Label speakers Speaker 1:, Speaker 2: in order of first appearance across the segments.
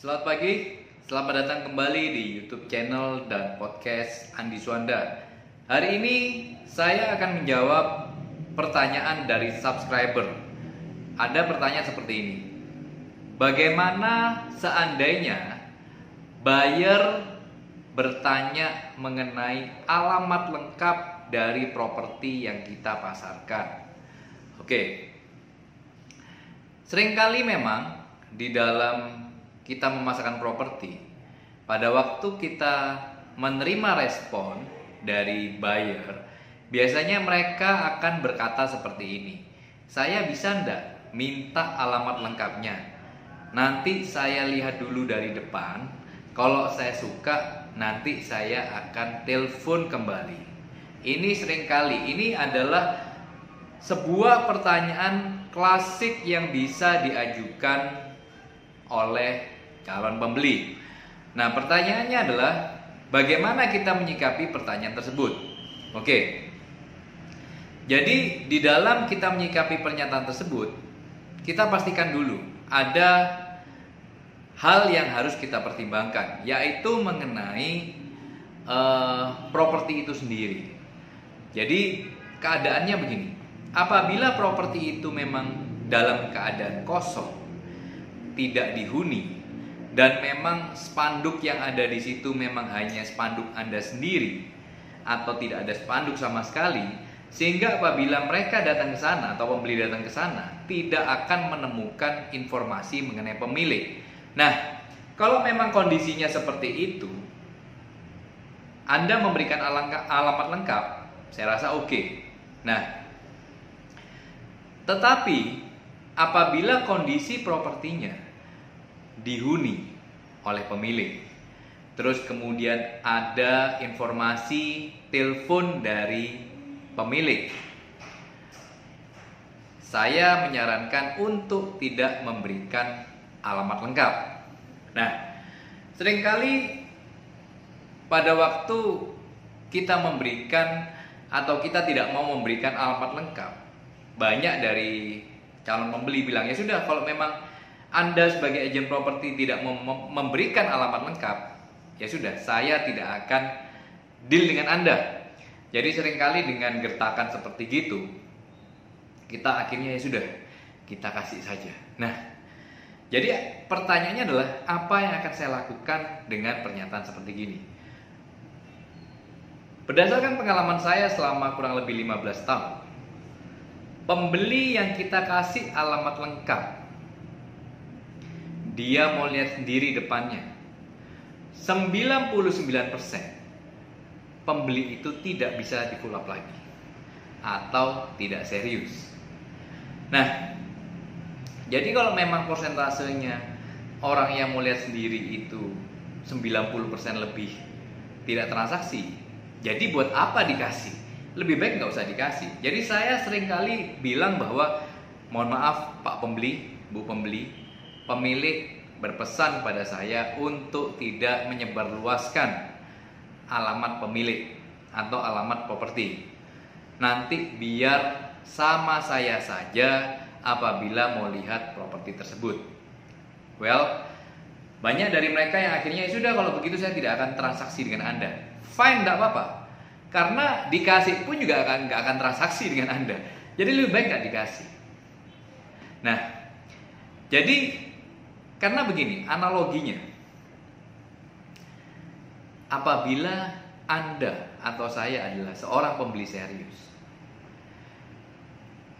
Speaker 1: Selamat pagi, selamat datang kembali di YouTube channel dan podcast Andi Suanda. Hari ini saya akan menjawab pertanyaan dari subscriber. Ada pertanyaan seperti ini. Bagaimana seandainya buyer bertanya mengenai alamat lengkap dari properti yang kita pasarkan? Oke. Seringkali memang di dalam kita memasarkan properti, pada waktu kita menerima respon dari buyer, biasanya mereka akan berkata seperti ini. Saya bisa ndak minta alamat lengkapnya? Nanti saya lihat dulu dari depan. Kalau saya suka, nanti saya akan telepon kembali. Ini sering kali, ini adalah sebuah pertanyaan klasik yang bisa diajukan oleh calon pembeli. Nah, pertanyaannya adalah bagaimana kita menyikapi pertanyaan tersebut? Oke. Jadi, di dalam kita menyikapi pernyataan tersebut, kita pastikan dulu ada hal yang harus kita pertimbangkan, yaitu mengenai uh, properti itu sendiri. Jadi, keadaannya begini. Apabila properti itu memang dalam keadaan kosong, tidak dihuni, dan memang spanduk yang ada di situ memang hanya spanduk Anda sendiri atau tidak ada spanduk sama sekali sehingga apabila mereka datang ke sana atau pembeli datang ke sana tidak akan menemukan informasi mengenai pemilik. Nah, kalau memang kondisinya seperti itu Anda memberikan alamat lengkap, saya rasa oke. Okay. Nah, tetapi apabila kondisi propertinya dihuni oleh pemilik. Terus kemudian ada informasi telepon dari pemilik. Saya menyarankan untuk tidak memberikan alamat lengkap. Nah, sering kali pada waktu kita memberikan atau kita tidak mau memberikan alamat lengkap, banyak dari calon pembeli bilang ya sudah kalau memang anda sebagai agen properti tidak mem memberikan alamat lengkap, ya sudah, saya tidak akan deal dengan Anda. Jadi sering kali dengan gertakan seperti gitu, kita akhirnya ya sudah, kita kasih saja. Nah, jadi pertanyaannya adalah apa yang akan saya lakukan dengan pernyataan seperti gini? Berdasarkan pengalaman saya selama kurang lebih 15 tahun, pembeli yang kita kasih alamat lengkap dia mau lihat sendiri depannya. 99% pembeli itu tidak bisa dikulap lagi atau tidak serius. Nah, jadi kalau memang persentasenya orang yang mau lihat sendiri itu 90% lebih tidak transaksi, jadi buat apa dikasih? Lebih baik nggak usah dikasih. Jadi saya sering kali bilang bahwa mohon maaf Pak pembeli, Bu pembeli, pemilik berpesan pada saya untuk tidak menyebarluaskan alamat pemilik atau alamat properti. Nanti biar sama saya saja apabila mau lihat properti tersebut. Well, banyak dari mereka yang akhirnya ya sudah kalau begitu saya tidak akan transaksi dengan Anda. Fine, tidak apa-apa. Karena dikasih pun juga akan nggak akan transaksi dengan Anda. Jadi lebih baik nggak dikasih. Nah, jadi karena begini, analoginya. Apabila Anda atau saya adalah seorang pembeli serius.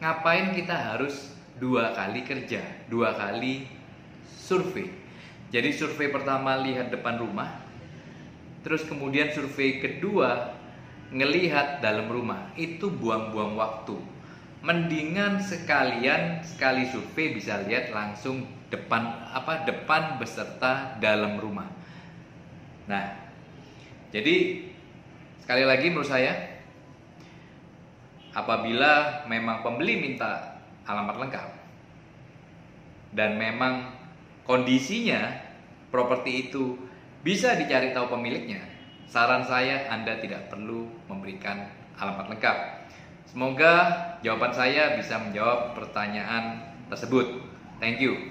Speaker 1: Ngapain kita harus dua kali kerja, dua kali survei. Jadi survei pertama lihat depan rumah, terus kemudian survei kedua ngelihat dalam rumah. Itu buang-buang waktu. Mendingan sekalian sekali survei bisa lihat langsung depan apa depan beserta dalam rumah. Nah, jadi sekali lagi menurut saya apabila memang pembeli minta alamat lengkap dan memang kondisinya properti itu bisa dicari tahu pemiliknya, saran saya Anda tidak perlu memberikan alamat lengkap. Semoga jawaban saya bisa menjawab pertanyaan tersebut. Thank you.